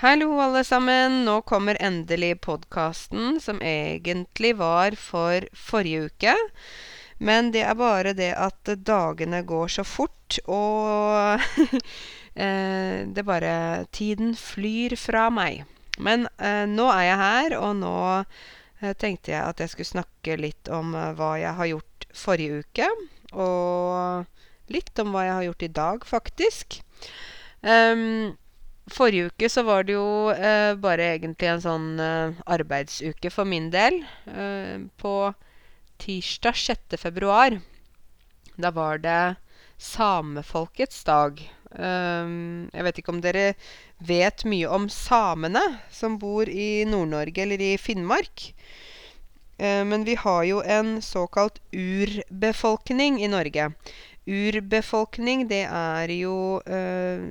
Hallo, alle sammen. Nå kommer endelig podkasten som egentlig var for forrige uke. Men det er bare det at dagene går så fort, og eh, det bare Tiden flyr fra meg. Men eh, nå er jeg her, og nå eh, tenkte jeg at jeg skulle snakke litt om eh, hva jeg har gjort forrige uke. Og litt om hva jeg har gjort i dag, faktisk. Um, forrige uke så var det jo eh, bare egentlig en sånn eh, arbeidsuke for min del. Eh, på tirsdag 6. februar, da var det samefolkets dag. Um, jeg vet ikke om dere vet mye om samene som bor i Nord-Norge eller i Finnmark. Uh, men vi har jo en såkalt urbefolkning i Norge. Urbefolkning, det er jo uh,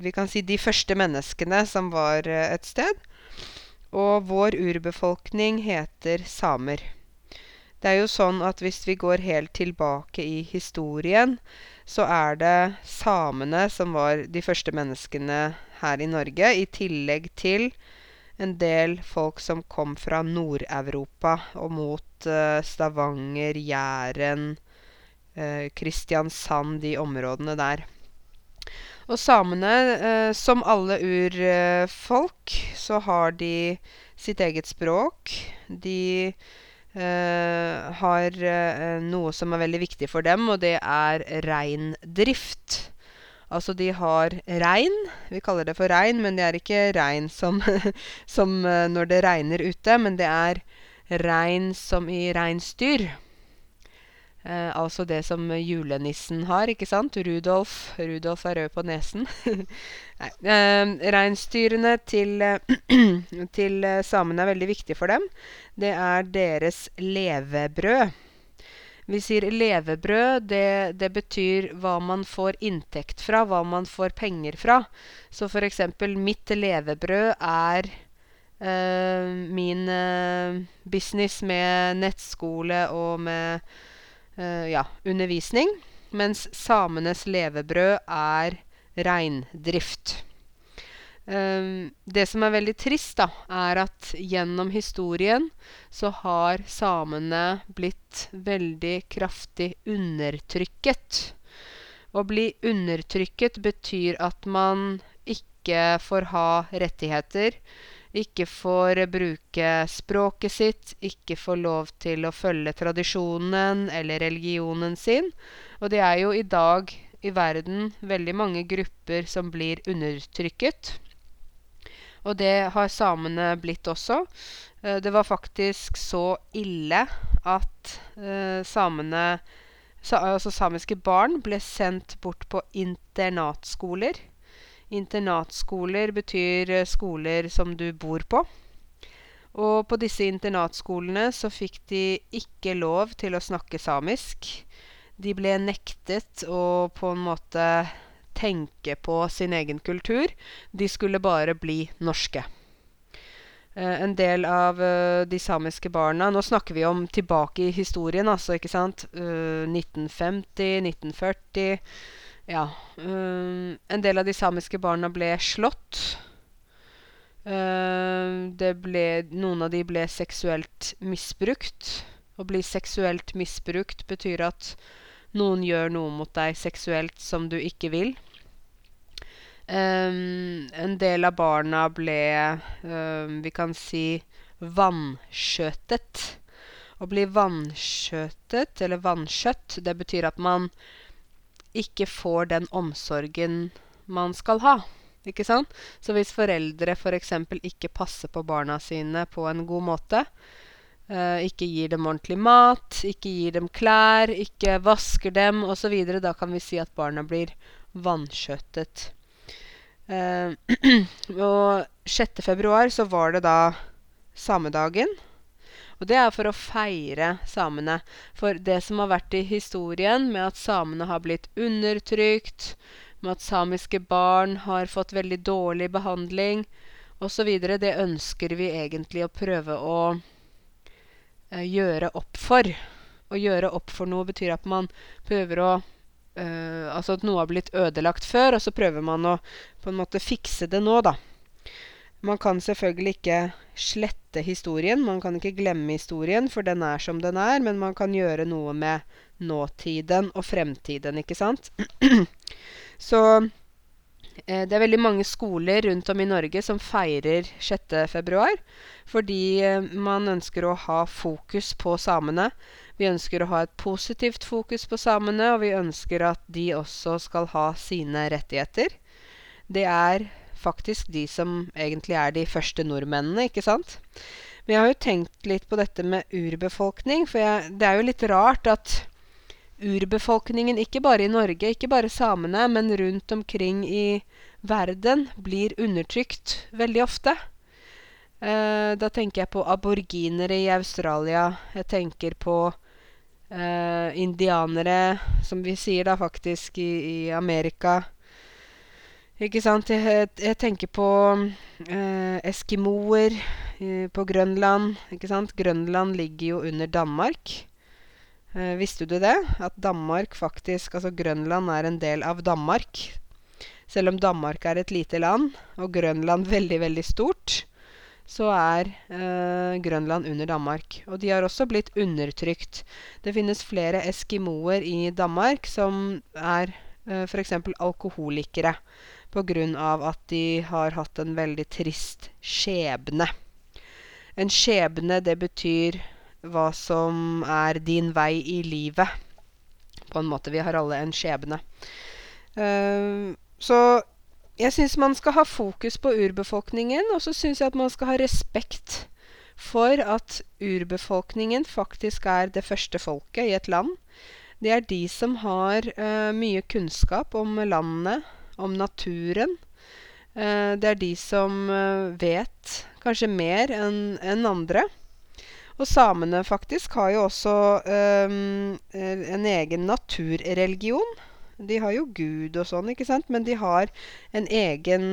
Vi kan si de første menneskene som var uh, et sted. Og vår urbefolkning heter samer. Det er jo sånn at hvis vi går helt tilbake i historien, så er det samene som var de første menneskene her i Norge, i tillegg til en del folk som kom fra Nord-Europa og mot uh, Stavanger, Jæren, Kristiansand, de områdene der. Og samene, uh, som alle urfolk, så har de sitt eget språk. De Uh, har noe som er veldig viktig for dem, og det er reindrift. Altså, de har rein. Vi kaller det for rein, men det er ikke rein som, som når det regner ute, men det er rein som i reinsdyr. Eh, altså det som julenissen har, ikke sant? Rudolf. Rudolf er rød på nesen. Nei. Eh, reinsdyrene til, til samene er veldig viktig for dem. Det er deres levebrød. Vi sier levebrød. Det, det, betyr hva man får inntekt fra, hva man får penger fra. Så for eksempel mitt levebrød er eh, min eh, business med nettskole og med ja, undervisning, mens samenes levebrød er reindrift. Um, det som er veldig trist, da, er at gjennom historien så har samene blitt veldig kraftig undertrykket. Å bli undertrykket betyr at man ikke får ha rettigheter ikke får bruke språket sitt, ikke får lov til å følge tradisjonen eller religionen sin. Og det er jo i dag i verden veldig mange grupper som blir undertrykket. Og det har samene blitt også. Eh, det var faktisk så ille at uh, samene Altså samiske barn ble sendt bort på internatskoler Internatskoler betyr eh, skoler som du bor på. Og på disse internatskolene så fikk de ikke lov til å snakke samisk. De ble nektet å på en måte tenke på sin egen kultur. De skulle bare bli norske. Uh, en del av uh, de samiske barna Nå snakker vi om tilbake i historien, altså, ikke sant? Uh, 1950, 1940 ja. Um, en del av de samiske barna ble slått. Uh, ble, noen av de ble seksuelt misbrukt. Å bli seksuelt misbrukt betyr at noen gjør noe mot deg seksuelt som du ikke vil. Um, en del av barna ble um, Vi kan si vannskjøtet. Å bli vannskjøtet, eller vannskjøtt, det betyr at man ikke får den omsorgen man skal ha. Ikke sant? Så hvis foreldre f.eks. For ikke passer på barna sine på en god måte, eh, ikke gir dem ordentlig mat, ikke gir dem klær, ikke vasker dem osv., da kan vi si at barna blir vanskjøttet. Eh, og 6. februar så var det da samedagen. Og det er for å feire samene. For det som har vært i historien med at samene har blitt undertrykt, med at samiske barn har fått veldig dårlig behandling osv., det ønsker vi egentlig å prøve å eh, gjøre opp for. Å gjøre opp for noe betyr at man prøver å eh, Altså at noe har blitt ødelagt før, og så prøver man å på en måte fikse det nå, da. Man kan selvfølgelig ikke slette historien. Man kan ikke glemme historien, for den er som den er. Men man kan gjøre noe med nåtiden og fremtiden, ikke sant? Så eh, det er veldig mange skoler rundt om i Norge som feirer 6. februar. Fordi eh, man ønsker å ha fokus på samene. Vi ønsker å ha et positivt fokus på samene, og vi ønsker at de også skal ha sine rettigheter. Det er faktisk de som egentlig er de første nordmennene, ikke sant? Men jeg har jo tenkt litt på dette med urbefolkning, for jeg, det er jo litt rart at urbefolkningen, ikke bare i Norge, ikke bare samene, men rundt omkring i verden, blir undertrykt veldig ofte. Eh, da tenker jeg på aborginere i Australia. Jeg tenker på eh, indianere, som vi sier da faktisk i, i Amerika. Ikke sant? Jeg, jeg tenker på eh, eskimoer eh, på Grønland. Ikke sant? Grønland ligger jo under Danmark. Eh, visste du det? At Danmark faktisk Altså Grønland er en del av Danmark. Selv om Danmark er et lite land, og Grønland veldig, veldig stort, så er eh, Grønland under Danmark. Og de har også blitt undertrykt. Det finnes flere eskimoer i Danmark som er eh, f.eks. alkoholikere på grunn av at de har hatt en veldig trist skjebne. En skjebne, det betyr hva som er din vei i livet. På en måte. Vi har alle en skjebne. Uh, så jeg syns man skal ha fokus på urbefolkningen, og så syns jeg at man skal ha respekt for at urbefolkningen faktisk er det første folket i et land. Det er de som har uh, mye kunnskap om landet, om naturen. Eh, det er de som eh, vet kanskje mer enn en andre. Og samene faktisk har jo også um, en egen naturreligion. De har jo Gud og sånn, ikke sant? Men de har en egen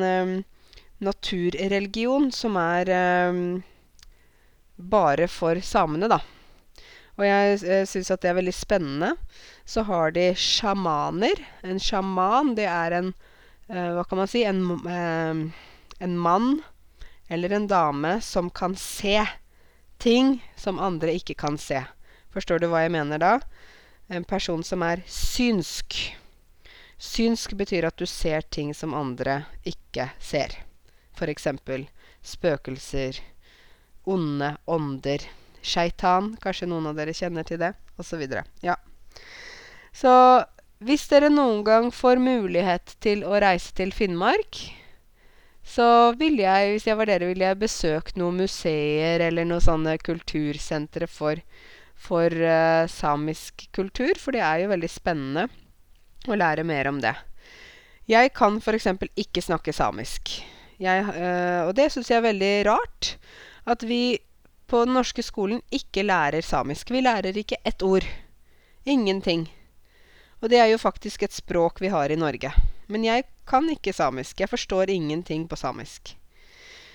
naturreligion som er bare for samene, da. Og jeg eh, syns at det er veldig spennende. Så har de sjamaner. En sjaman, det er en Eh, hva kan man si en, eh, en mann eller en dame som kan se ting som andre ikke kan se. Forstår du hva jeg mener da? En person som er synsk. Synsk betyr at du ser ting som andre ikke ser. Eksempel spøkelser, onde ånder, sjeitan, kanskje noen av dere kjenner til det, osv. Ja. Så hvis dere noen gang får mulighet til å reise til Finnmark, så ville jeg, hvis jeg var dere, ville jeg besøkt noen museer eller noen sånne kultursentre for, for uh, samisk kultur, for det er jo veldig spennende å lære mer om det. Jeg kan f.eks. ikke snakke samisk. Jeg, øh, og det syns jeg er veldig rart. At vi på den norske skolen ikke lærer samisk. Vi lærer ikke ett ord. Ingenting. Og det er jo faktisk et språk vi har i Norge. Men jeg kan ikke samisk. Jeg forstår ingenting på samisk.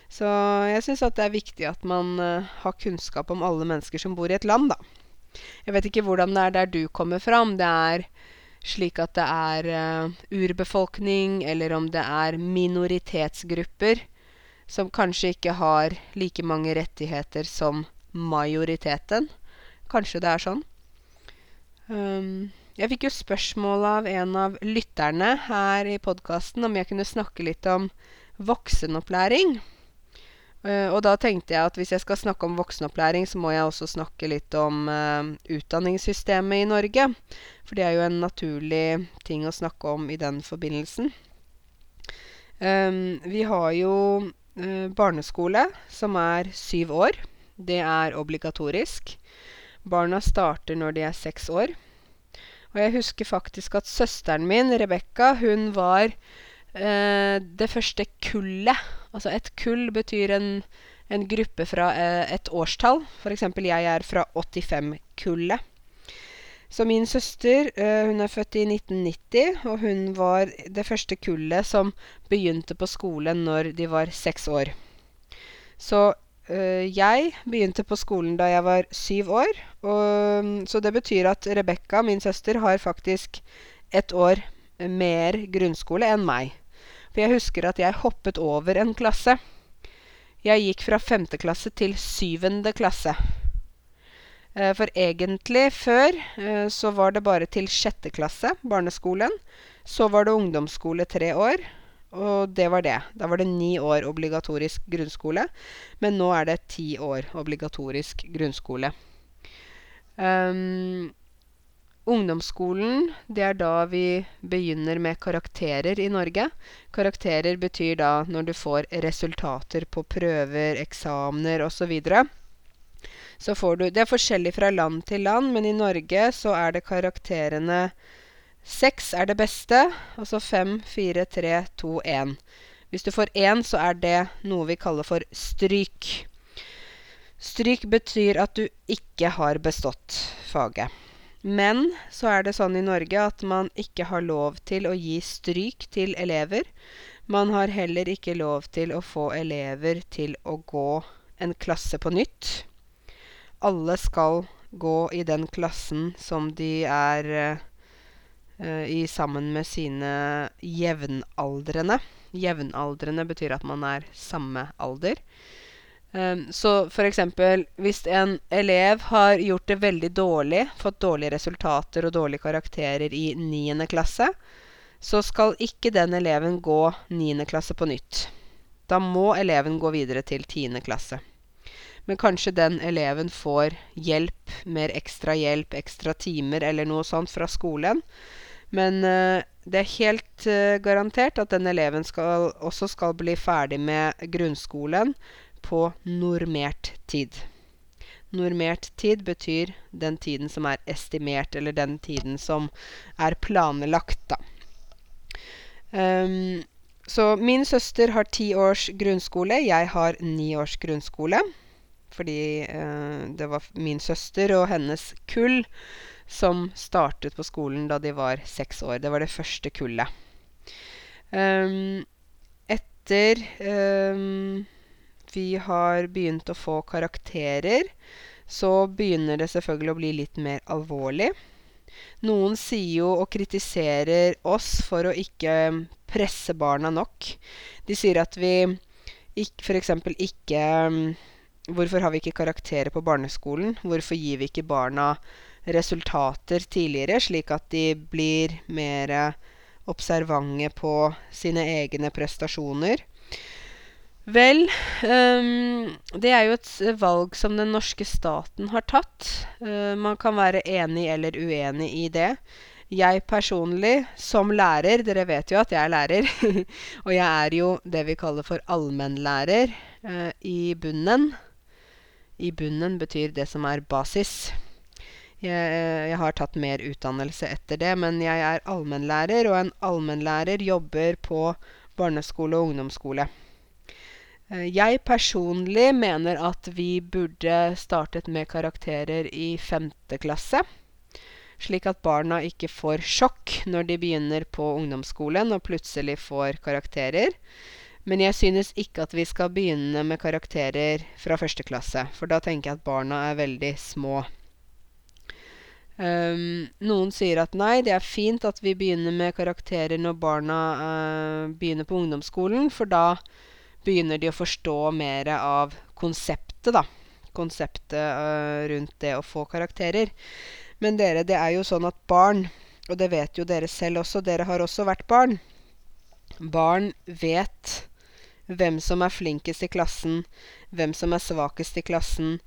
Så jeg syns at det er viktig at man uh, har kunnskap om alle mennesker som bor i et land, da. Jeg vet ikke hvordan det er der du kommer fra, om det er slik at det er uh, urbefolkning, eller om det er minoritetsgrupper som kanskje ikke har like mange rettigheter som majoriteten. Kanskje det er sånn. Um, jeg fikk jo spørsmål av en av lytterne her i podkasten om jeg kunne snakke litt om voksenopplæring. Uh, og da tenkte jeg at hvis jeg skal snakke om voksenopplæring, så må jeg også snakke litt om uh, utdanningssystemet i Norge. For det er jo en naturlig ting å snakke om i den forbindelsen. Um, vi har jo uh, barneskole, som er syv år. Det er obligatorisk. Barna starter når de er seks år. Og jeg husker faktisk at søsteren min, Rebekka, hun var eh, det første kullet. Altså et kull betyr en, en gruppe fra eh, et årstall. F.eks. jeg er fra 85-kullet. Så min søster eh, hun er født i 1990, og hun var det første kullet som begynte på skolen når de var seks år. Så jeg begynte på skolen da jeg var syv år. Og, så det betyr at Rebekka, min søster, har faktisk ett år mer grunnskole enn meg. For jeg husker at jeg hoppet over en klasse. Jeg gikk fra femte klasse til syvende klasse. Eh, for egentlig før eh, så var det bare til sjette klasse, barneskolen. Så var det ungdomsskole tre år, og det var det. Da var det ni år obligatorisk grunnskole. Men nå er det ti år obligatorisk grunnskole. Um, ungdomsskolen, det er da vi begynner med karakterer i Norge. Karakterer betyr da når du får resultater på prøver, eksamener osv. Så du Det er forskjellig fra land til land, men i Norge så er det karakterene Seks er det beste, og så fem, fire, tre, to, én. Hvis du får én, så er det noe vi kaller for stryk. Stryk betyr at du ikke har bestått faget. Men så er det sånn i Norge at man ikke har lov til å gi stryk til elever. Man har heller ikke lov til å få elever til å gå en klasse på nytt. Alle skal gå i den klassen som de er uh, i sammen med sine jevnaldrende. Jevnaldrende betyr at man er samme alder. Um, så eksempel hvis en elev har gjort det veldig dårlig, fått dårlige resultater og dårlige karakterer i 9. klasse, så skal ikke den eleven gå 9. klasse på nytt. Da må eleven gå videre til tiende klasse. Men kanskje den eleven får hjelp, mer ekstra hjelp, ekstra timer eller noe sånt fra skolen. Men uh, det er helt uh, garantert at den eleven skal, også skal bli ferdig med grunnskolen på normert tid. Normert tid betyr den tiden som er estimert, eller den tiden som er planlagt, da. Um, så min søster har ti års grunnskole. Jeg har ni års grunnskole. Fordi uh, det var min søster og hennes kull som startet på skolen da de var seks år. Det var det første kullet. Um, etter um, vi har begynt å få karakterer, så begynner det selvfølgelig å bli litt mer alvorlig. Noen sier jo og kritiserer oss for å ikke presse barna nok. De sier at vi f.eks. ikke Hvorfor har vi ikke karakterer på barneskolen? Hvorfor gir vi ikke barna resultater tidligere, slik at de blir mer observante på sine egne prestasjoner. Vel, um, det er jo et valg som den norske staten har tatt. Uh, man kan være enig eller uenig i det. Jeg personlig, som lærer Dere vet jo at jeg er lærer. og jeg er jo det vi kaller for allmennlærer uh, i bunnen. I bunnen betyr det som er basis. Jeg, jeg, har tatt mer utdannelse etter det, men jeg er allmennlærer, og en allmennlærer jobber på barneskole og ungdomsskole. Eh, jeg personlig mener at vi burde startet med karakterer i femte klasse. Slik at barna ikke får sjokk når de begynner på ungdomsskolen og plutselig får karakterer. Men jeg synes ikke at vi skal begynne med karakterer fra første klasse, for da tenker jeg at barna er veldig små. Um, noen sier at nei, det er fint at vi begynner med karakterer når barna uh, begynner på ungdomsskolen, for da begynner de å forstå mer av konseptet, da. Konseptet uh, rundt det å få karakterer. Men dere, det er jo sånn at barn, og det vet jo dere selv også, dere har også vært barn Barn vet hvem som er flinkest i klassen, hvem som er svakest i klassen.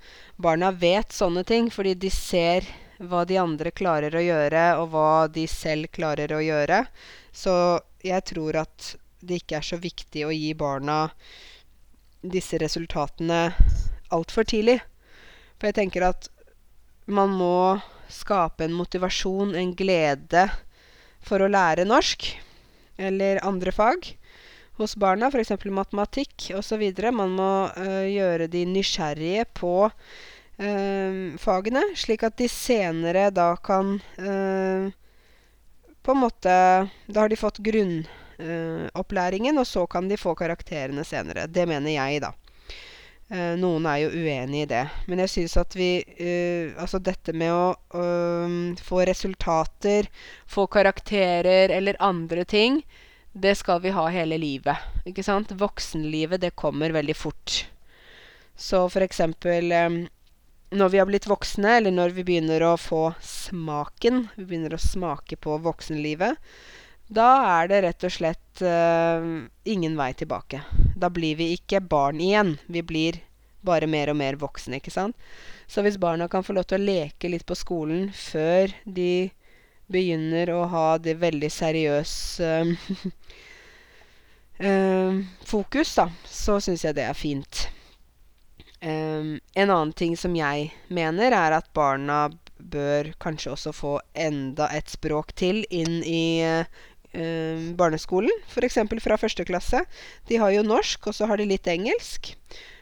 Barna vet sånne ting fordi de ser hva de andre klarer å gjøre, og hva de selv klarer å gjøre. Så jeg tror at det ikke er så viktig å gi barna disse resultatene altfor tidlig. For jeg tenker at man må skape en motivasjon, en glede, for å lære norsk eller andre fag hos barna, f.eks. matematikk osv. Man må øh, gjøre de nysgjerrige på fagene, slik at de senere da kan eh, På en måte Da har de fått grunnopplæringen, og så kan de få karakterene senere. Det mener jeg, da. Eh, noen er jo uenig i det. Men jeg syns at vi uh, Altså dette med å uh, få resultater, få karakterer eller andre ting, det skal vi ha hele livet. Ikke sant? Voksenlivet, det kommer veldig fort. Så for eksempel eh, når vi har blitt voksne, eller når vi begynner å få smaken, vi begynner å smake på voksenlivet, da er det rett og slett eh, ingen vei tilbake. Da blir vi ikke barn igjen. Vi blir bare mer og mer voksne, ikke sant. Så hvis barna kan få lov til å leke litt på skolen før de begynner å ha det veldig seriøs fokus, da, så syns jeg det er fint. Um, en annen ting som jeg mener, er at barna bør kanskje også få enda et språk til inn i uh, barneskolen. F.eks. fra første klasse. De har jo norsk, og så har de litt engelsk.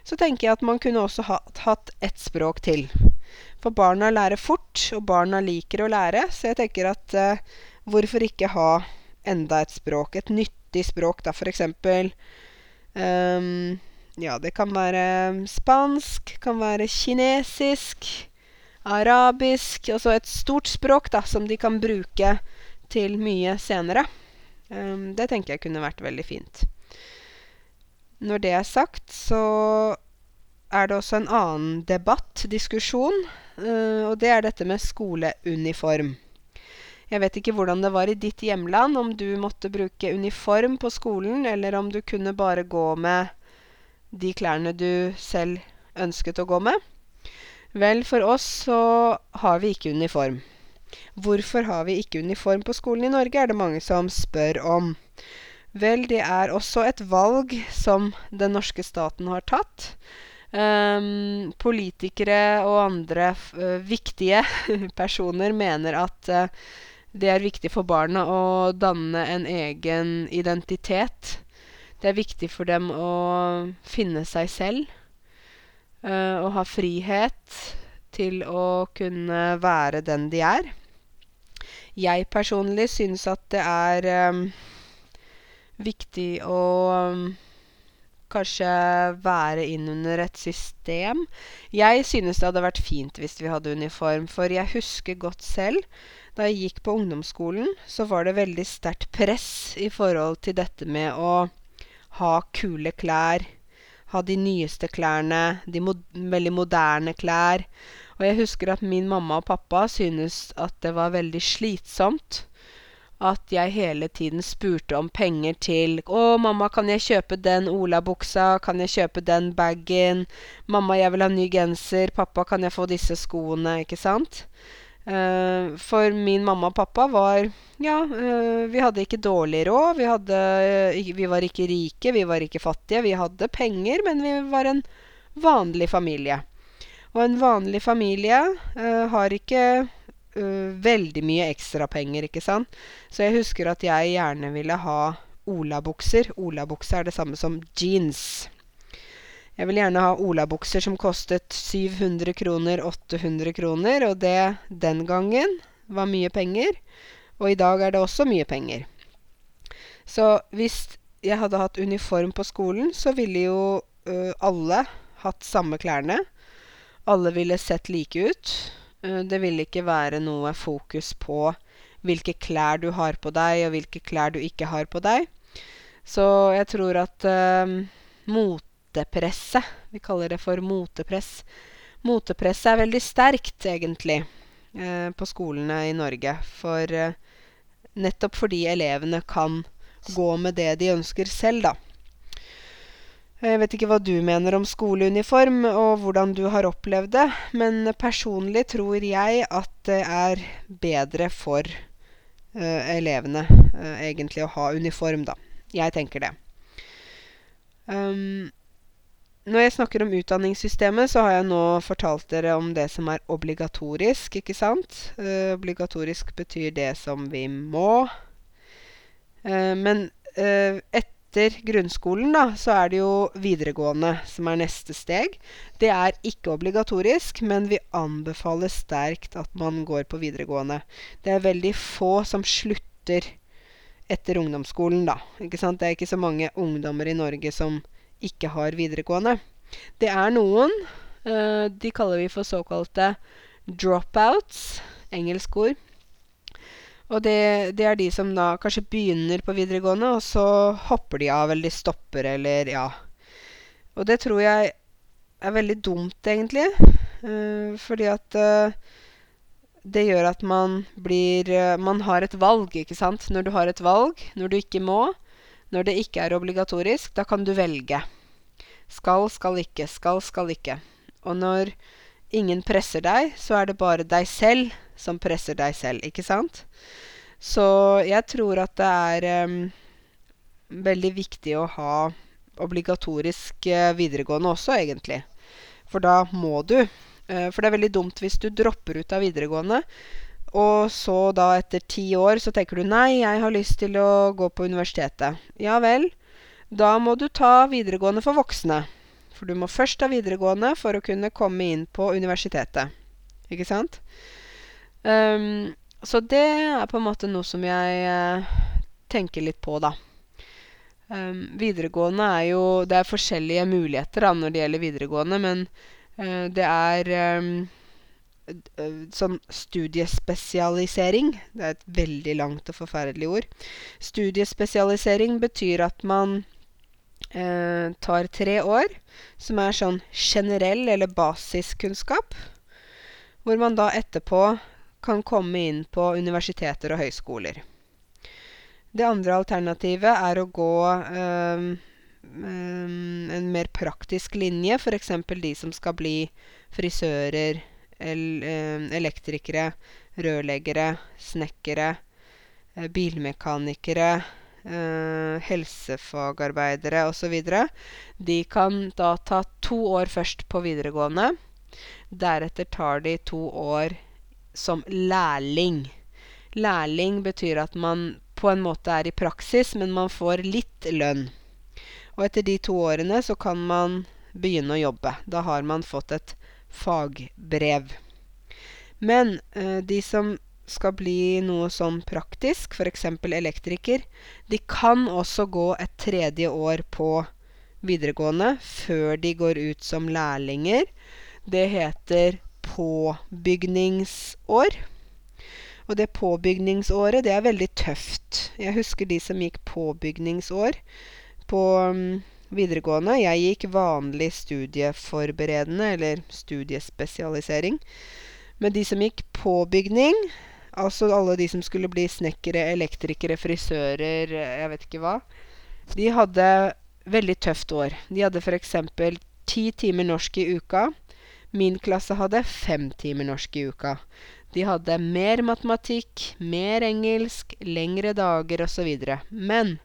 Så tenker jeg at man kunne også ha, hatt ett språk til. For barna lærer fort, og barna liker å lære. Så jeg tenker at uh, hvorfor ikke ha enda et språk? Et nyttig språk, da, eksempel. Um, ja, det kan være spansk, kan være kinesisk, arabisk Altså et stort språk, da, som de kan bruke til mye senere. Um, det tenker jeg kunne vært veldig fint. Når det er sagt, så er det også en annen debatt, diskusjon, uh, og det er dette med skoleuniform. Jeg vet ikke hvordan det var i ditt hjemland, om du måtte bruke uniform på skolen, eller om du kunne bare gå med de klærne du selv ønsket å gå med? Vel, for oss så har vi ikke uniform. Hvorfor har vi ikke uniform på skolen i Norge, er det mange som spør om. Vel, det er også et valg som den norske staten har tatt. Um, politikere og andre uh, viktige personer mener at uh, det er viktig for barna å danne en egen identitet det er viktig for dem å finne seg selv. Uh, og ha frihet til å kunne være den de er. Jeg personlig syns at det er um, viktig å kanskje være innunder et system. Jeg synes det hadde vært fint hvis vi hadde uniform, for jeg husker godt selv da jeg gikk på ungdomsskolen, så var det veldig sterkt press i forhold til dette med å ha kule klær. Ha de nyeste klærne, de mod veldig moderne klær. Og jeg husker at min mamma og pappa syntes at det var veldig slitsomt at jeg hele tiden spurte om penger til 'Å, mamma, kan jeg kjøpe den olabuksa? Kan jeg kjøpe den bagen?' 'Mamma, jeg vil ha ny genser. Pappa, kan jeg få disse skoene?' Ikke sant? Uh, for min mamma og pappa var Ja, uh, vi hadde ikke dårlig råd. Vi, hadde, uh, vi var ikke rike, vi var ikke fattige. Vi hadde penger, men vi var en vanlig familie. Og en vanlig familie har ikke veldig mye ekstrapenger, ikke sant. Så jeg husker at jeg gjerne ville ha olabukser. Olabukse er det samme som jeans. Jeg vil gjerne ha olabukser som kostet 700 kroner, 800 kroner, og det den gangen var mye penger. Og i dag er det også mye penger. Så hvis jeg hadde hatt uniform på skolen, så ville jo ø, alle hatt samme klærne. Alle ville sett like ut. Uh, det ville ikke være noe fokus på hvilke klær du har på deg, og hvilke klær du ikke har på deg. Så jeg tror at uh, mot motepresset. Vi kaller det for motepress. Motepresset er veldig sterkt, egentlig, eh, på skolene i Norge. For eh, nettopp fordi elevene kan gå med det de ønsker selv, da. Jeg vet ikke hva du mener om skoleuniform, og hvordan du har opplevd det, men personlig tror jeg at det er bedre for uh, elevene, uh, egentlig, å ha uniform, da. Jeg tenker det. Um, når jeg snakker om utdanningssystemet, så har jeg nå fortalt dere om det som er obligatorisk, ikke sant? Uh, obligatorisk betyr det som vi må. Uh, men uh, etter grunnskolen, da, så er det jo videregående som er neste steg. Det er ikke obligatorisk, men vi anbefaler sterkt at man går på videregående. Det er veldig få som slutter etter ungdomsskolen, da. Ikke sant? Det er ikke så mange ungdommer i Norge som ikke har videregående. Det er noen. Uh, de kaller vi for såkalte dropouts. Engelsk ord. Og det, det, er de som da kanskje begynner på videregående, og så hopper de av, eller de stopper, eller ja. Og det tror jeg er veldig dumt, egentlig. Uh, fordi at uh, det gjør at man blir uh, Man har et valg, ikke sant. Når du har et valg, når du ikke må, når det ikke er obligatorisk, da kan du velge. Skal, skal ikke. Skal, skal ikke. Og når ingen presser deg, så er det bare deg selv som presser deg selv, ikke sant? Så jeg tror at det er um, veldig viktig å ha obligatorisk uh, videregående også, egentlig. For da må du. Uh, for det er veldig dumt hvis du dropper ut av videregående, og så da etter ti år så tenker du nei, jeg har lyst til å gå på universitetet. Ja vel. Da må du ta videregående for voksne. For du må først ta videregående for å kunne komme inn på universitetet. Ikke sant? Um, så det er på en måte noe som jeg uh, tenker litt på, da. Um, videregående er jo Det er forskjellige muligheter da når det gjelder videregående, men uh, det er um, sånn studiespesialisering. Det er et veldig langt og forferdelig ord. Studiespesialisering betyr at man eh, tar tre år, som er sånn generell eller basiskunnskap. Hvor man da etterpå kan komme inn på universiteter og høyskoler. Det andre alternativet er å gå um, en mer praktisk linje, f.eks. de som skal bli frisører, elektrikere, rørleggere, snekkere, bilmekanikere, eh, helsefagarbeidere osv. De kan da ta to år først på videregående. Deretter tar de to år som lærling. Lærling betyr at man på en måte er i praksis, men man får litt lønn. Og etter de to årene så kan man begynne å jobbe. Da har man fått et fagbrev. Men eh, de som skal bli noe sånn praktisk, f.eks. elektriker, de kan også gå et tredje år på videregående før de går ut som lærlinger. Det heter påbygningsår. Og det påbygningsåret, det er veldig tøft. Jeg husker de som gikk påbygningsår på um, videregående. Jeg gikk vanlig studieforberedende, eller studiespesialisering. Men de som gikk påbygning, Altså alle de som skulle bli snekkere, elektrikere, frisører, jeg vet ikke hva. De hadde veldig tøft år. De hadde f.eks. ti timer norsk i uka. Min klasse hadde fem timer norsk i uka. De hadde mer matematikk, mer engelsk, lengre dager osv. Men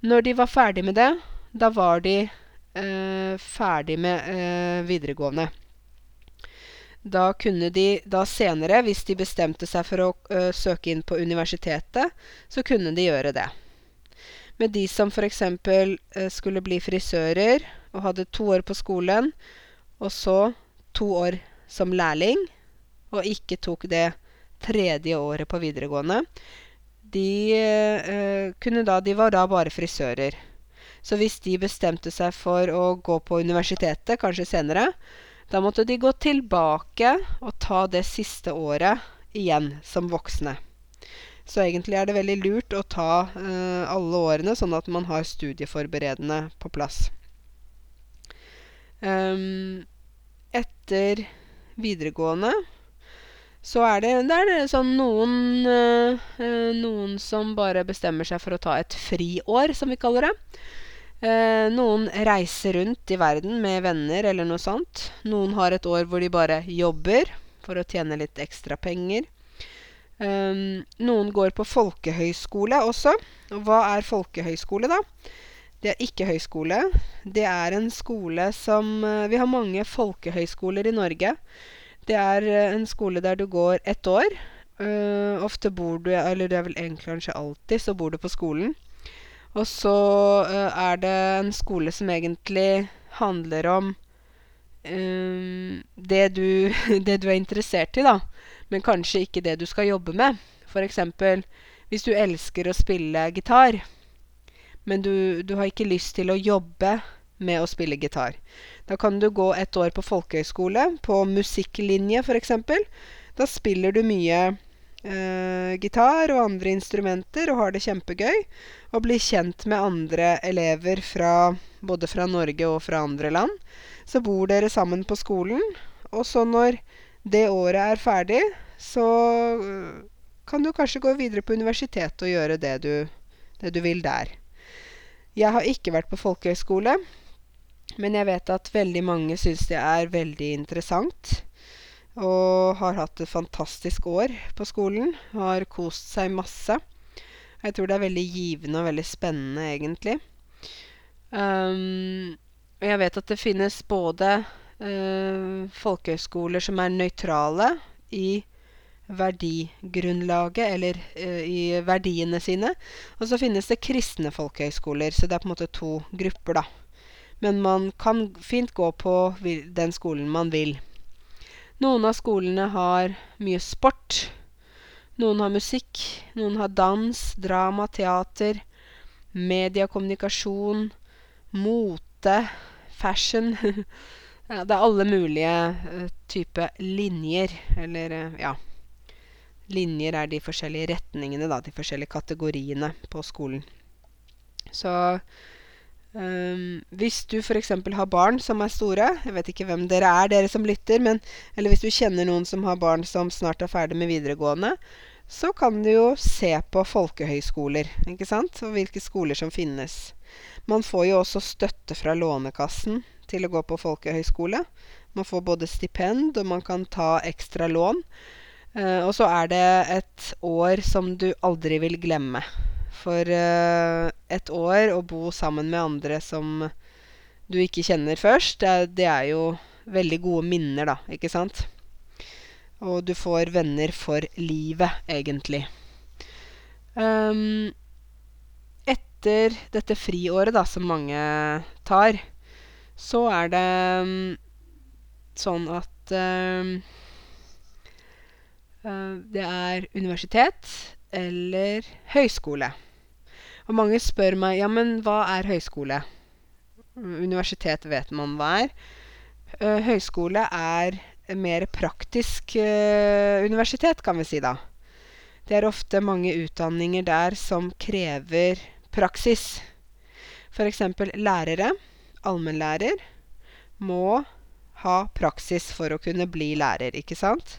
når de var ferdig med det, da var de eh, ferdig med eh, videregående. Da kunne de da senere, hvis de bestemte seg for å ø, søke inn på universitetet, så kunne de gjøre det. Men de som f.eks. skulle bli frisører og hadde to år på skolen, og så to år som lærling, og ikke tok det tredje året på videregående, de ø, da De var da bare frisører. Så hvis de bestemte seg for å gå på universitetet, kanskje senere, da måtte de gå tilbake og ta det siste året igjen som voksne. Så egentlig er det veldig lurt å ta eh, alle årene, sånn at man har studieforberedende på plass. Um, etter videregående så er det, det er sånn noen, uh, noen som bare bestemmer seg for å ta et friår, som vi kaller det. Eh, noen reiser rundt i verden med venner eller noe sånt. Noen har et år hvor de bare jobber for å tjene litt ekstra penger. Um, noen går på folkehøyskole også. Og hva er folkehøyskole, da? Det er ikke høyskole. Det er en skole som uh, Vi har mange folkehøyskoler i Norge. Det er uh, en skole der du går ett år. Uh, ofte bor du Eller det er vel egentlig kanskje alltid så bor du på skolen. Og så uh, er det en skole som egentlig handler om um, det, du, det du er interessert i, da. Men kanskje ikke det du skal jobbe med. Eksempel hvis du elsker å spille gitar, men du, du har ikke lyst til å jobbe med å spille gitar. Da kan du gå et år på folkehøyskole, på musikklinje f.eks. Da spiller du mye eh, gitar og andre instrumenter og har det kjempegøy. Og blir kjent med andre elever fra både fra Norge og fra andre land. Så bor dere sammen på skolen, og så når det året er ferdig, så øh, kan du kanskje gå videre på universitetet og gjøre det du, det du vil der. Jeg har ikke vært på folkehøyskole, men jeg vet at veldig mange syns det er veldig interessant. Og har hatt et fantastisk år på skolen. Har kost seg masse. Jeg tror det er veldig givende og veldig spennende, egentlig. Um, jeg vet at det finnes både uh, folkehøyskoler som er nøytrale i verdigrunnlaget, eller uh, i verdiene sine. Og så finnes det kristne folkehøyskoler, så det er på en måte to grupper, da. Men man kan fint gå på den skolen man vil. Noen av skolene har mye sport. Noen har musikk. Noen har dans, drama, teater, media, kommunikasjon, mote, fashion. ja, det er alle mulige uh, type linjer. Eller, uh, ja Linjer er de forskjellige retningene, da. De forskjellige kategoriene på skolen. Så hvis du f.eks. har barn som er store Jeg vet ikke hvem dere er, dere som lytter. Men, eller hvis du kjenner noen som har barn som snart er ferdig med videregående, så kan du jo se på folkehøyskoler, ikke sant? Og hvilke skoler som finnes. Man får jo også støtte fra Lånekassen til å gå på folkehøyskole. Man får både stipend, og man kan ta ekstra lån. Uh, og så er det et år som du aldri vil glemme for uh, et år å bo sammen med andre som du ikke kjenner først, det, det, er jo veldig gode minner, da, ikke sant? Og du får venner for livet, egentlig. Um, etter dette friåret, da, som mange tar, så er det um, sånn at um, uh, det er universitet eller høyskole. Og mange spør meg ja, men hva er høyskole? Universitet vet man hva er. Uh, høyskole er mer praktisk uh, universitet, kan vi si da. Det er ofte mange utdanninger der som krever praksis. F.eks. lærere, allmennlærer, må ha praksis for å kunne bli lærer, ikke sant?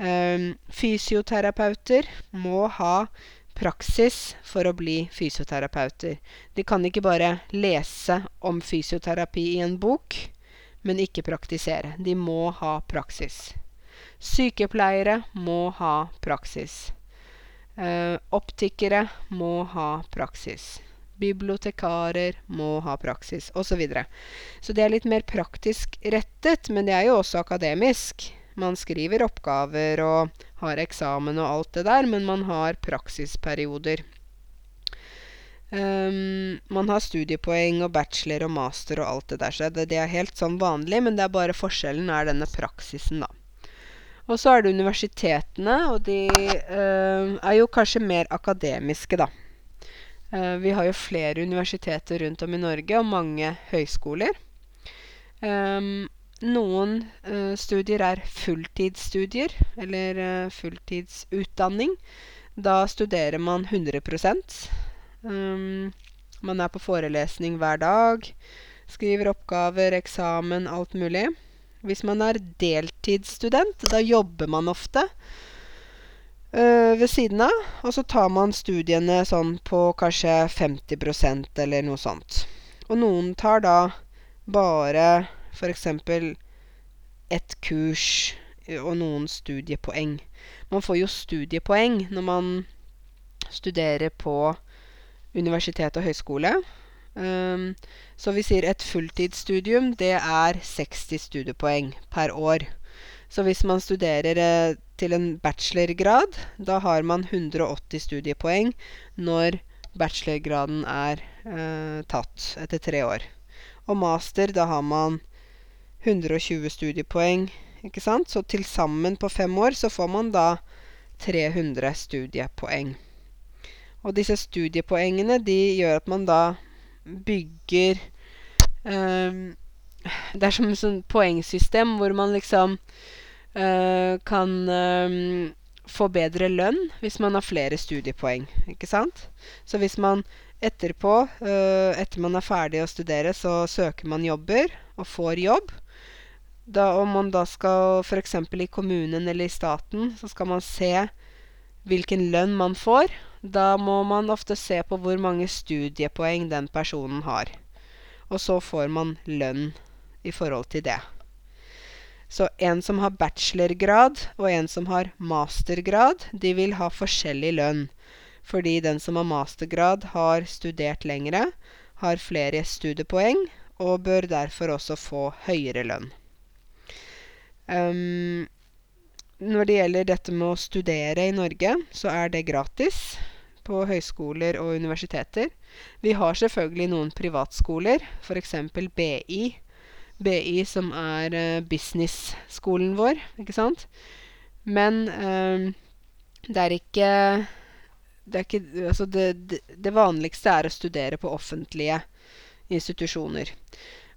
Um, fysioterapeuter må ha praksis for å bli fysioterapeuter. De kan ikke bare lese om fysioterapi i en bok, men ikke praktisere. De må ha praksis. Sykepleiere må ha praksis. Eh, optikere må ha praksis. Bibliotekarer må ha praksis, osv. Så, videre. så det er litt mer praktisk rettet, men det er jo også akademisk. Man skriver oppgaver og har eksamen og alt det der, men man har praksisperioder. Um, man har studiepoeng og bachelor og master og alt det der, så det, det, er helt sånn vanlig, men det er bare forskjellen er denne praksisen, da. Og så er det universitetene, og de uh, er jo kanskje mer akademiske, da. Uh, vi har jo flere universiteter rundt om i Norge, og mange høyskoler. Um, noen uh, studier er fulltidsstudier, eller uh, fulltidsutdanning. Da studerer man 100 um, Man er på forelesning hver dag. Skriver oppgaver, eksamen, alt mulig. Hvis man er deltidsstudent, da jobber man ofte uh, ved siden av. Og så tar man studiene sånn på kanskje 50% eller noe sånt. Og noen tar da bare F.eks. et kurs og noen studiepoeng. Man får jo studiepoeng når man studerer på universitet og høyskole. Um, så vi sier et fulltidsstudium, det er 60 studiepoeng per år. Så hvis man studerer eh, til en bachelorgrad, da har man 180 studiepoeng når bachelorgraden er eh, tatt etter tre år. Og master, da har man 120 studiepoeng, ikke sant? Så til sammen på fem år så får man da 300 studiepoeng. Og disse studiepoengene de gjør at man da bygger um, Det er som et sånn poengsystem hvor man liksom uh, kan um, få bedre lønn hvis man har flere studiepoeng, ikke sant? Så hvis man etterpå, uh, etter man er ferdig å studere, så søker man jobber og får jobb. Da, om man da skal f.eks. i kommunen eller i staten, så skal man se hvilken lønn man får. Da må man ofte se på hvor mange studiepoeng den personen har. Og så får man lønn i forhold til det. Så en som har bachelorgrad og en som har mastergrad, de vil ha forskjellig lønn. Fordi den som har mastergrad, har studert lengre, har flere studiepoeng og bør derfor også få høyere lønn. Um, når det gjelder dette med å studere i Norge, så er det gratis på høyskoler og universiteter. Vi har selvfølgelig noen privatskoler, f.eks. BI BI, som er uh, business-skolen vår, ikke sant? Men um, det er ikke det, ikke, altså det, det, vanligste er å studere på offentlige institusjoner.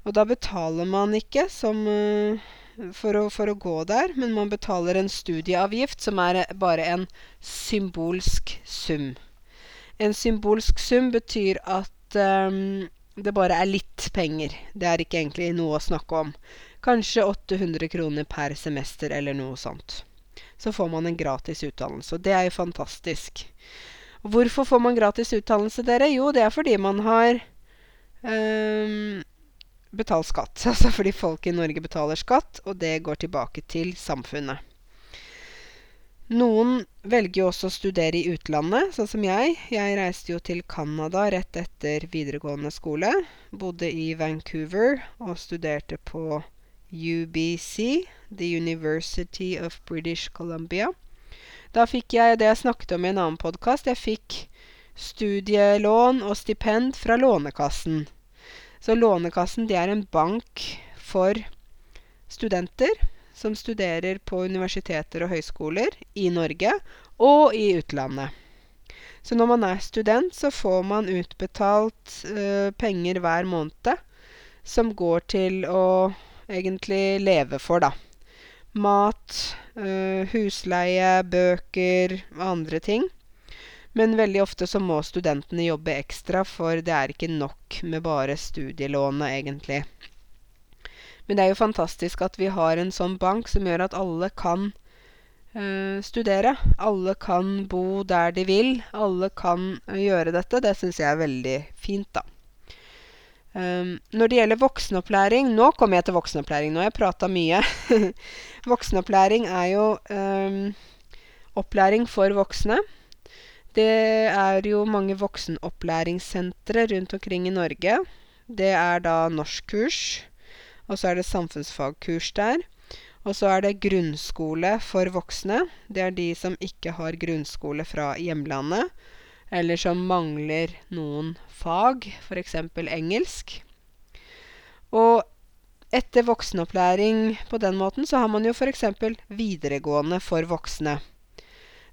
Og da betaler man ikke som, uh, for, å, for, å, gå der, men man betaler en studieavgift som er bare en symbolsk sum. En symbolsk sum betyr at um, det bare er litt penger. Det er ikke egentlig noe å snakke om. Kanskje 800 kroner per semester eller noe sånt. Så får man en gratis utdannelse. Og det er jo fantastisk. Hvorfor får man gratis utdannelse, dere? Jo, det er fordi man har um, betalt skatt. Altså fordi folk i Norge betaler skatt, og det går tilbake til samfunnet. Noen velger jo også å studere i utlandet, sånn som jeg. Jeg reiste jo til Canada rett etter videregående skole. Bodde i Vancouver og studerte på UBC, The University of British Columbia. Da fikk jeg det jeg snakket om i en annen podkast. Jeg fikk studielån og stipend fra Lånekassen. Så Lånekassen det er en bank for studenter som studerer på universiteter og høyskoler i Norge og i utlandet. Så når man er student, så får man utbetalt uh, penger hver måned som går til å egentlig leve for, da. Mat, uh, husleie, bøker og andre ting. Men veldig ofte så må studentene jobbe ekstra, for det er ikke nok med bare studielånet, egentlig. Men det er jo fantastisk at vi har en sånn bank som gjør at alle kan uh, studere. Alle kan bo der de vil. Alle kan uh, gjøre dette. Det syns jeg er veldig fint, da. Um, når det gjelder voksenopplæring Nå kommer jeg til voksenopplæring. Nå har jeg prata mye. voksenopplæring er jo um, opplæring for voksne. Det er jo mange voksenopplæringssentre rundt omkring i Norge. Det er da norskkurs. Og så er det samfunnsfagkurs der. Og så er det grunnskole for voksne. Det er de som ikke har grunnskole fra hjemlandet, eller som mangler noen fag, f.eks. engelsk. Og etter voksenopplæring på den måten, så har man jo f.eks. videregående for voksne.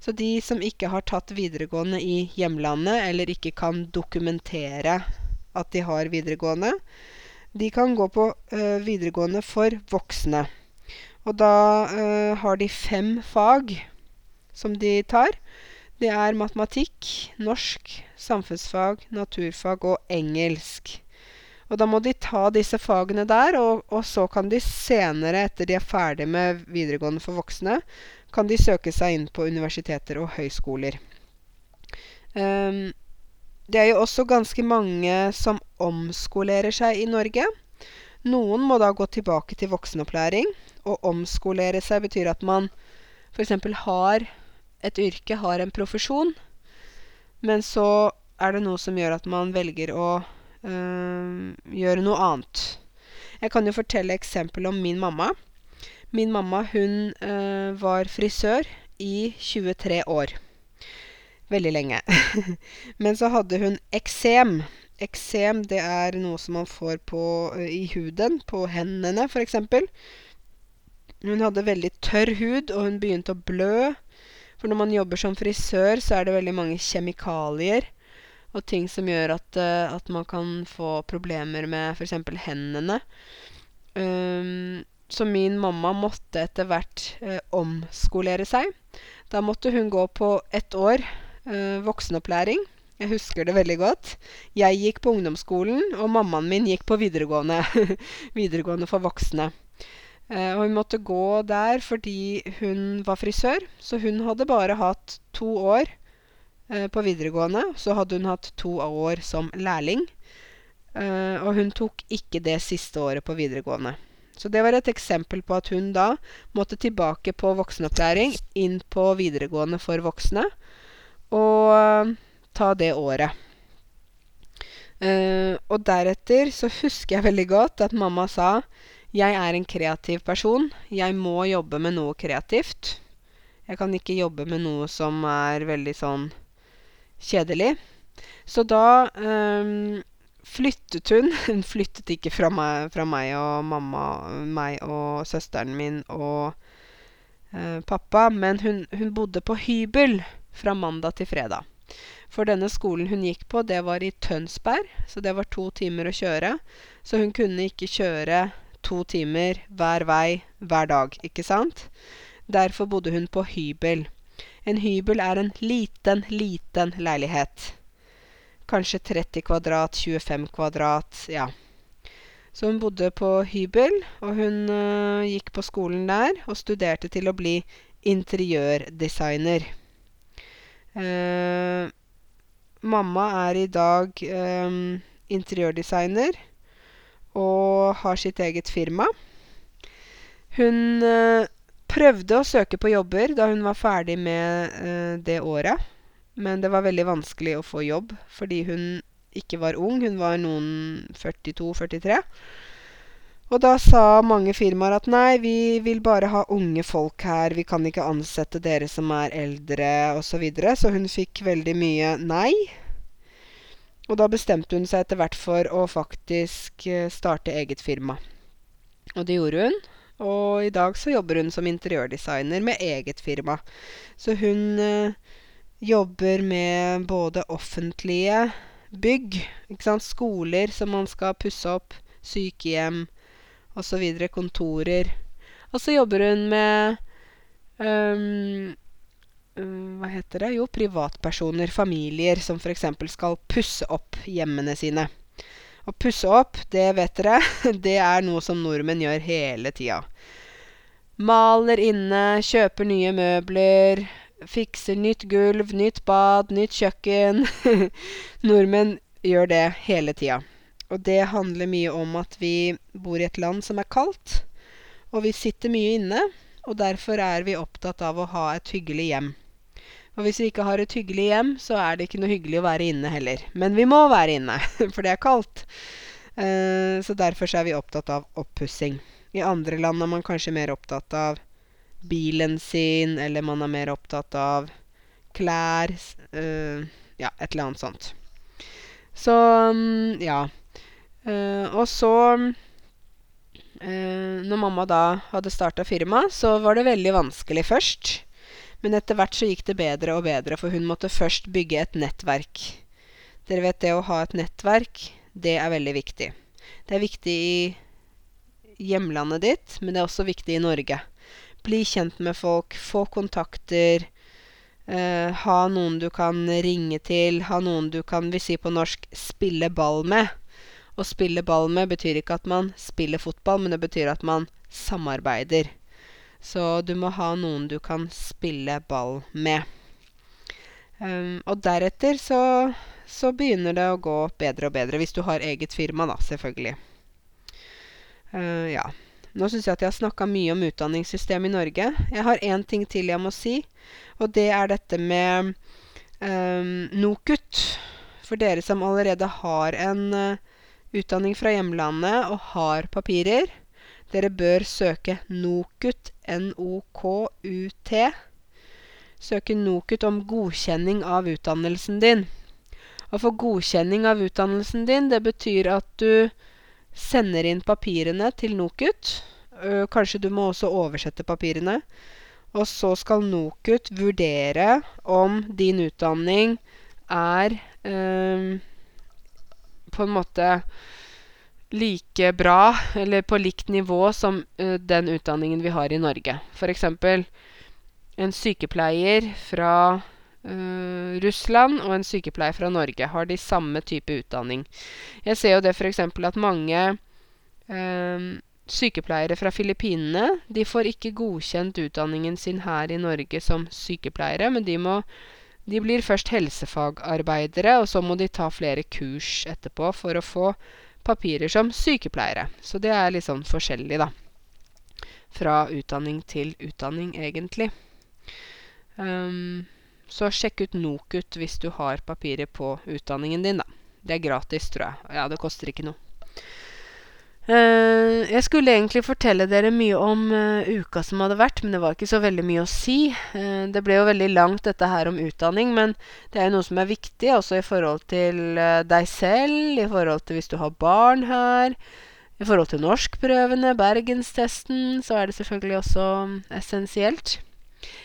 Så de som ikke har tatt videregående i hjemlandet, eller ikke kan dokumentere at de har videregående, de kan gå på uh, videregående for voksne. Og da uh, har de fem fag som de tar. Det er matematikk, norsk, samfunnsfag, naturfag og engelsk. Og da må de ta disse fagene der, og, og, så kan de senere, etter de er ferdig med videregående for voksne, kan de søke seg inn på universiteter og høyskoler. Um, det er jo også ganske mange som omskolerer seg i Norge. Noen må da gå tilbake til voksenopplæring. Å omskolere seg betyr at man f.eks. har et yrke, har en profesjon, men så er det noe som gjør at man velger å gjøre noe annet. Jeg kan jo fortelle eksempel om min mamma. Min mamma hun øh, var frisør i 23 år veldig lenge. Men så hadde hun eksem. Eksem det er noe som man får på, i huden, på hendene f.eks. Hun hadde veldig tørr hud, og hun begynte å blø. For når man jobber som frisør, så er det veldig mange kjemikalier og ting som gjør at, uh, at man kan få problemer med f.eks. hendene. Um, så min mamma måtte etter hvert eh, omskolere seg. Da måtte hun gå på ett år eh, voksenopplæring. Jeg husker det veldig godt. Jeg gikk på ungdomsskolen, og mammaen min gikk på videregående. videregående for voksne. Eh, og hun måtte gå der fordi hun var frisør, så hun hadde bare hatt to år eh, på videregående. Så hadde hun hatt to år som lærling. Eh, og hun tok ikke det siste året på videregående. Så det var et eksempel på at hun da måtte tilbake på voksenopplæring, inn på videregående for voksne, og ta det året. Uh, og deretter så husker jeg veldig godt at mamma sa jeg er en kreativ person. Jeg må jobbe med noe kreativt. Jeg kan ikke jobbe med noe som er veldig sånn kjedelig. Så da um, flyttet hun. Hun flyttet ikke fra meg, fra meg og mamma, meg og søsteren min og eh, pappa, men hun, hun, bodde på hybel fra mandag til fredag. For denne skolen hun gikk på, det var i Tønsberg, så det var to timer å kjøre. Så hun kunne ikke kjøre to timer hver vei hver dag, ikke sant? Derfor bodde hun på hybel. En hybel er en liten, liten leilighet. Kanskje 30 kvadrat, 25 kvadrat, ja. Så hun bodde på hybel, og hun uh, gikk på skolen der og studerte til å bli interiørdesigner. Uh, mamma er i dag um, interiørdesigner og har sitt eget firma. Hun prøvde å søke på jobber da hun var ferdig med det året. Men det var veldig vanskelig å få jobb fordi hun ikke var ung. Hun var noen 42-43. Og da sa mange firmaer at nei, vi vil bare ha unge folk her, vi kan ikke ansette dere som er eldre, osv. Så, videre. så hun fikk veldig mye nei. Og da bestemte hun seg etter hvert for å faktisk eh, starte eget firma. Og det gjorde hun. Og i dag så jobber hun som interiørdesigner med eget firma. Så hun eh, jobber med både offentlige bygg, ikke sant, skoler som man skal pusse opp, sykehjem osv., kontorer. Og så jobber hun med um, Hva heter det? Jo, privatpersoner, familier, som f.eks. skal pusse opp hjemmene sine. Å pusse opp, det vet dere, det er noe som nordmenn gjør hele tida. Maler inne, kjøper nye møbler, Fikser nytt gulv, nytt bad, nytt kjøkken. Nordmenn gjør det hele tida. Og det handler mye om at vi bor i et land som er kaldt. Og vi sitter mye inne, og derfor er vi opptatt av å ha et hyggelig hjem. Og hvis vi ikke har et hyggelig hjem, så er det ikke noe hyggelig å være inne heller. Men vi må være inne, for det er kaldt. Uh, så derfor er vi opptatt av oppussing. I andre land er man kanskje mer opptatt av bilen sin, eller man er mer opptatt av klær uh, Ja, et eller annet sånt. Så um, ja. Uh, og så Når mamma da hadde starta firma, så var det veldig vanskelig først. Men etter hvert så gikk det bedre og bedre, for hun måtte først bygge et nettverk. Dere vet det å ha et nettverk, det er veldig viktig. Det er viktig i hjemlandet ditt, men det er også viktig i Norge. Bli kjent med folk, få kontakter. Uh, ha noen du kan ringe til, ha noen du kan, vi sier på norsk, spille ball med. Å spille ball med betyr ikke at man spiller fotball, men det betyr at man samarbeider. Så du må ha noen du kan spille ball med. Um, og deretter så, så begynner det å gå bedre og bedre, hvis du har eget firma, da, selvfølgelig. Uh, ja. Nå syns jeg at jeg har snakka mye om utdanningssystemet i Norge. Jeg har én ting til jeg må si, og det er dette med um, NOKUT. For dere som allerede har en uh, utdanning fra hjemlandet og har papirer, dere bør søke NOKUT, N-O-K-U-T. Søke NOKUT om godkjenning av utdannelsen din. Å få godkjenning av utdannelsen din, det betyr at du sender inn papirene til NOKUT. kanskje du må også oversette papirene. Og så skal NOKUT vurdere om din utdanning er eh, på en måte like bra, eller på likt nivå, som uh, den utdanningen vi har i Norge. F.eks. en sykepleier fra uh, Russland og en sykepleier fra Norge har de samme type utdanning. Jeg ser jo det f.eks. at mange uh, sykepleiere fra Filippinene de får ikke godkjent utdanningen sin her i Norge som sykepleiere, men de må de blir først helsefagarbeidere, og så må de ta flere kurs etterpå for å få papirer som sykepleiere. Så det er litt sånn forskjellig, da. Fra utdanning til utdanning, egentlig. Um, så sjekk ut NOKUT hvis du har papirer på utdanningen din, da. Det er gratis, tror jeg. Ja, det koster ikke noe. Uh, jeg skulle egentlig fortelle dere mye om uh, uka som hadde vært, men det var ikke så veldig mye å si. Uh, det ble jo veldig langt, dette her om utdanning, men det er jo noe som er viktig også i forhold til deg selv, i forhold til hvis du har barn her, i forhold til norskprøvene, bergenstesten, så er det selvfølgelig også um, essensielt.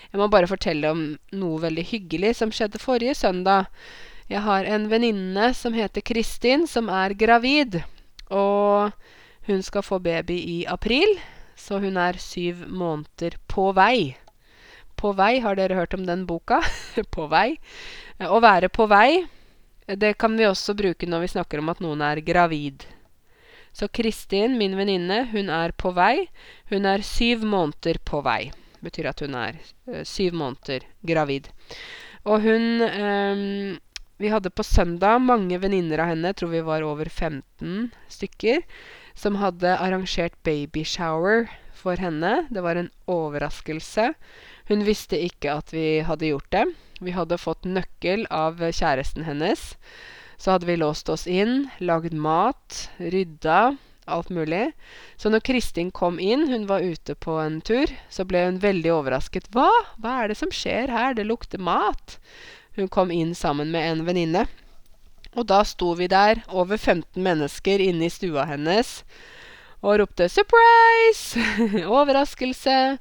Jeg må bare fortelle om noe veldig hyggelig som skjedde forrige søndag. Jeg har en venninne som heter Kristin, som er gravid. Og hun skal få baby i april, så hun er syv måneder på vei. På vei, har dere hørt om den boka? på vei. Å være på vei, det kan vi også bruke når vi snakker om at noen er gravid. Så Kristin, min venninne, hun er på vei. Hun er syv måneder på vei. Det betyr at hun er uh, syv måneder gravid. Og hun um, Vi hadde på søndag mange venninner av henne, tror vi var over 15 stykker som hadde arrangert babyshower for henne. Det var en overraskelse. Hun visste ikke at vi hadde gjort det. Vi hadde fått nøkkel av kjæresten hennes. Så hadde vi låst oss inn, lagd mat, rydda, alt mulig. Så når Kristin kom inn, hun var ute på en tur, så ble hun veldig overrasket. Hva? Hva er det som skjer her? Det lukter mat. Hun kom inn sammen med en venninne. Og da sto vi der, over 15 mennesker inne i stua hennes, og ropte 'surprise'! Overraskelse!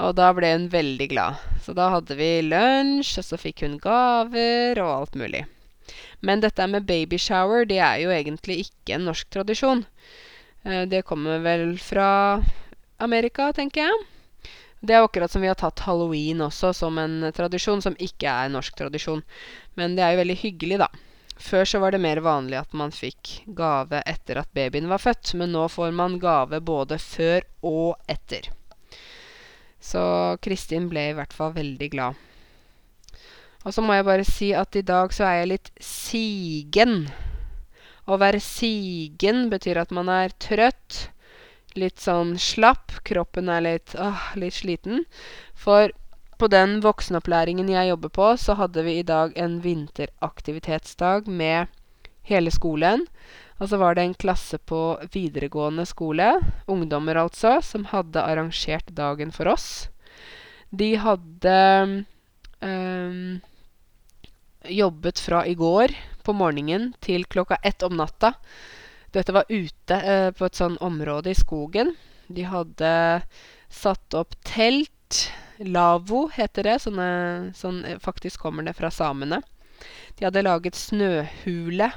Og da ble hun veldig glad. Så da hadde vi lunsj, og så fikk hun gaver og alt mulig. Men dette med babyshower, det er jo egentlig ikke en norsk tradisjon. Eh, det kommer vel fra Amerika, tenker jeg. Det er akkurat som vi har tatt halloween også som en tradisjon som ikke er norsk tradisjon. Men det er jo veldig hyggelig, da. Før så var det mer vanlig at man fikk gave etter at babyen var født, men nå får man gave både før og etter. Så Kristin ble i hvert fall veldig glad. Og så må jeg bare si at i dag så er jeg litt sigen. Å være sigen betyr at man er trøtt, litt sånn slapp, kroppen er litt, åh, litt sliten. For på den voksenopplæringen jeg jobber på, så hadde vi i dag en vinteraktivitetsdag med hele skolen. Og så var det en klasse på videregående skole, ungdommer altså, som hadde arrangert dagen for oss. De hadde um, jobbet fra i går på morgenen til klokka ett om natta. Dette var ute uh, på et sånn område i skogen. De hadde satt opp telt Lavo heter det. Sånne, sånn, faktisk kommer det fra samene. De hadde laget snøhule.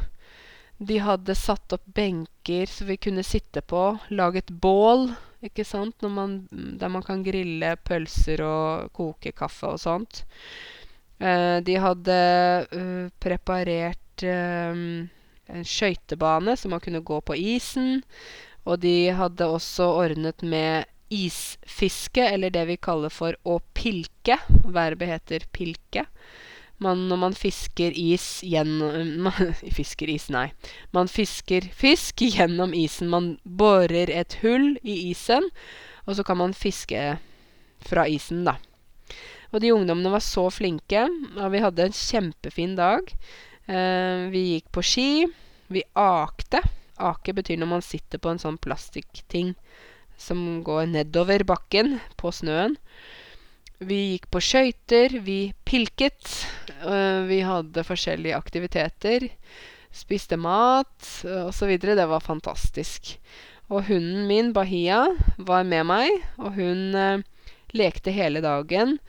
De hadde satt opp benker så vi kunne sitte på. Laget bål, ikke sant, man, der man kan grille pølser og koke kaffe og sånt. Eh, de hadde uh, preparert uh, en skøytebane så man kunne gå på isen. Og de hadde også ordnet med isfiske, eller det vi kaller for å pilke. Verbet heter pilke. Man, når man fisker is gjennom Fisker is, nei. Man fisker fisk gjennom isen. Man borer et hull i isen, og så kan man fiske fra isen, da. Og de ungdommene var så flinke, og vi hadde en kjempefin dag. Eh, vi gikk på ski. Vi akte. Ake betyr når man sitter på en sånn plastikkting som går nedover bakken på snøen. Vi gikk på skøyter, vi pilket. Øh, vi hadde forskjellige aktiviteter. Spiste mat osv. Det var fantastisk. Og hunden min, Bahia, var med meg, og hun øh, lekte hele dagen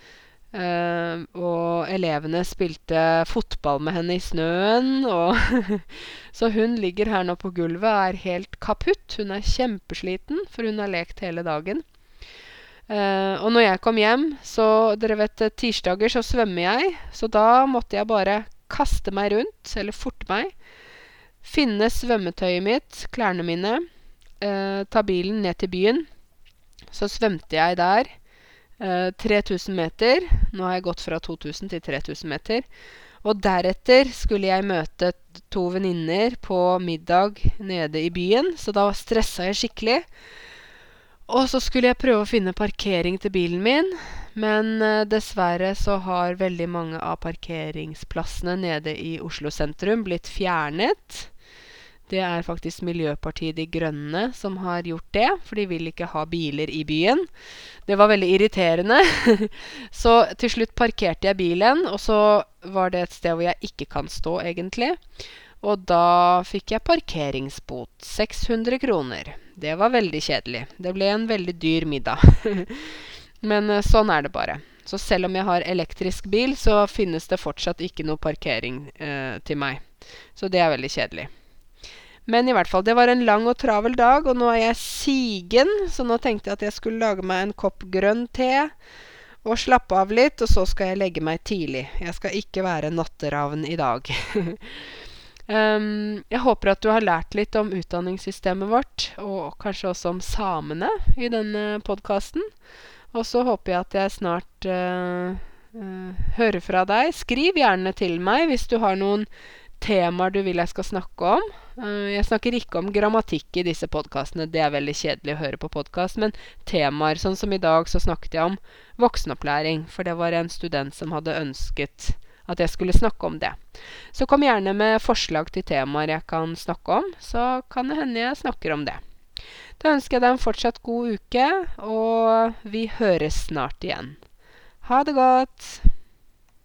Eh, og elevene spilte fotball med henne i snøen. Så hun ligger her nå på gulvet og er helt kaputt. Hun er kjempesliten, for hun har lekt hele dagen. Uh, og når jeg kom hjem, så Dere vet, tirsdager så svømmer jeg. Så da måtte jeg bare kaste meg rundt, eller forte meg. Finne svømmetøyet mitt, klærne mine. Uh, ta bilen ned til byen. Så svømte jeg der. Eh, 3000 meter. Nå har jeg gått fra 2000 til 3000 meter. Og deretter skulle jeg møte to venninner på middag nede i byen, så da stressa jeg skikkelig. Og så skulle jeg prøve å finne parkering til bilen min, men eh, dessverre så har veldig mange av parkeringsplassene nede i Oslo sentrum blitt fjernet. Det er faktisk Miljøpartiet De Grønne som har gjort det, for de vil ikke ha biler i byen. Det var veldig irriterende. så til slutt parkerte jeg bilen, og så var det et sted hvor jeg ikke kan stå, egentlig. Og da fikk jeg parkeringsbot. 600 kroner. Det var veldig kjedelig. Det ble en veldig dyr middag. Men eh, sånn er det bare. Så selv om jeg har elektrisk bil, så finnes det fortsatt ikke noe parkering eh, til meg. Så det er veldig kjedelig. Men i hvert fall, det var en lang og travel dag, og nå er jeg sigen, så nå tenkte jeg at jeg skulle lage meg en kopp grønn te og slappe av litt, og så skal jeg legge meg tidlig. Jeg skal ikke være natteravn i dag. um, jeg håper at du har lært litt om utdanningssystemet vårt, og kanskje også om samene i denne podkasten. Og så håper jeg at jeg snart uh, uh, hører fra deg. Skriv gjerne til meg hvis du har noen temaer du vil jeg skal snakke om. Uh, jeg snakker ikke om grammatikk i disse podkastene, det er veldig kjedelig å høre på podkast, men temaer. Sånn som i dag så snakket jeg om voksenopplæring, for det var en student som hadde ønsket at jeg skulle snakke om det. Så kom gjerne med forslag til temaer jeg kan snakke om, så kan det hende jeg snakker om det. Da ønsker jeg deg en fortsatt god uke, og vi høres snart igjen. Ha det godt!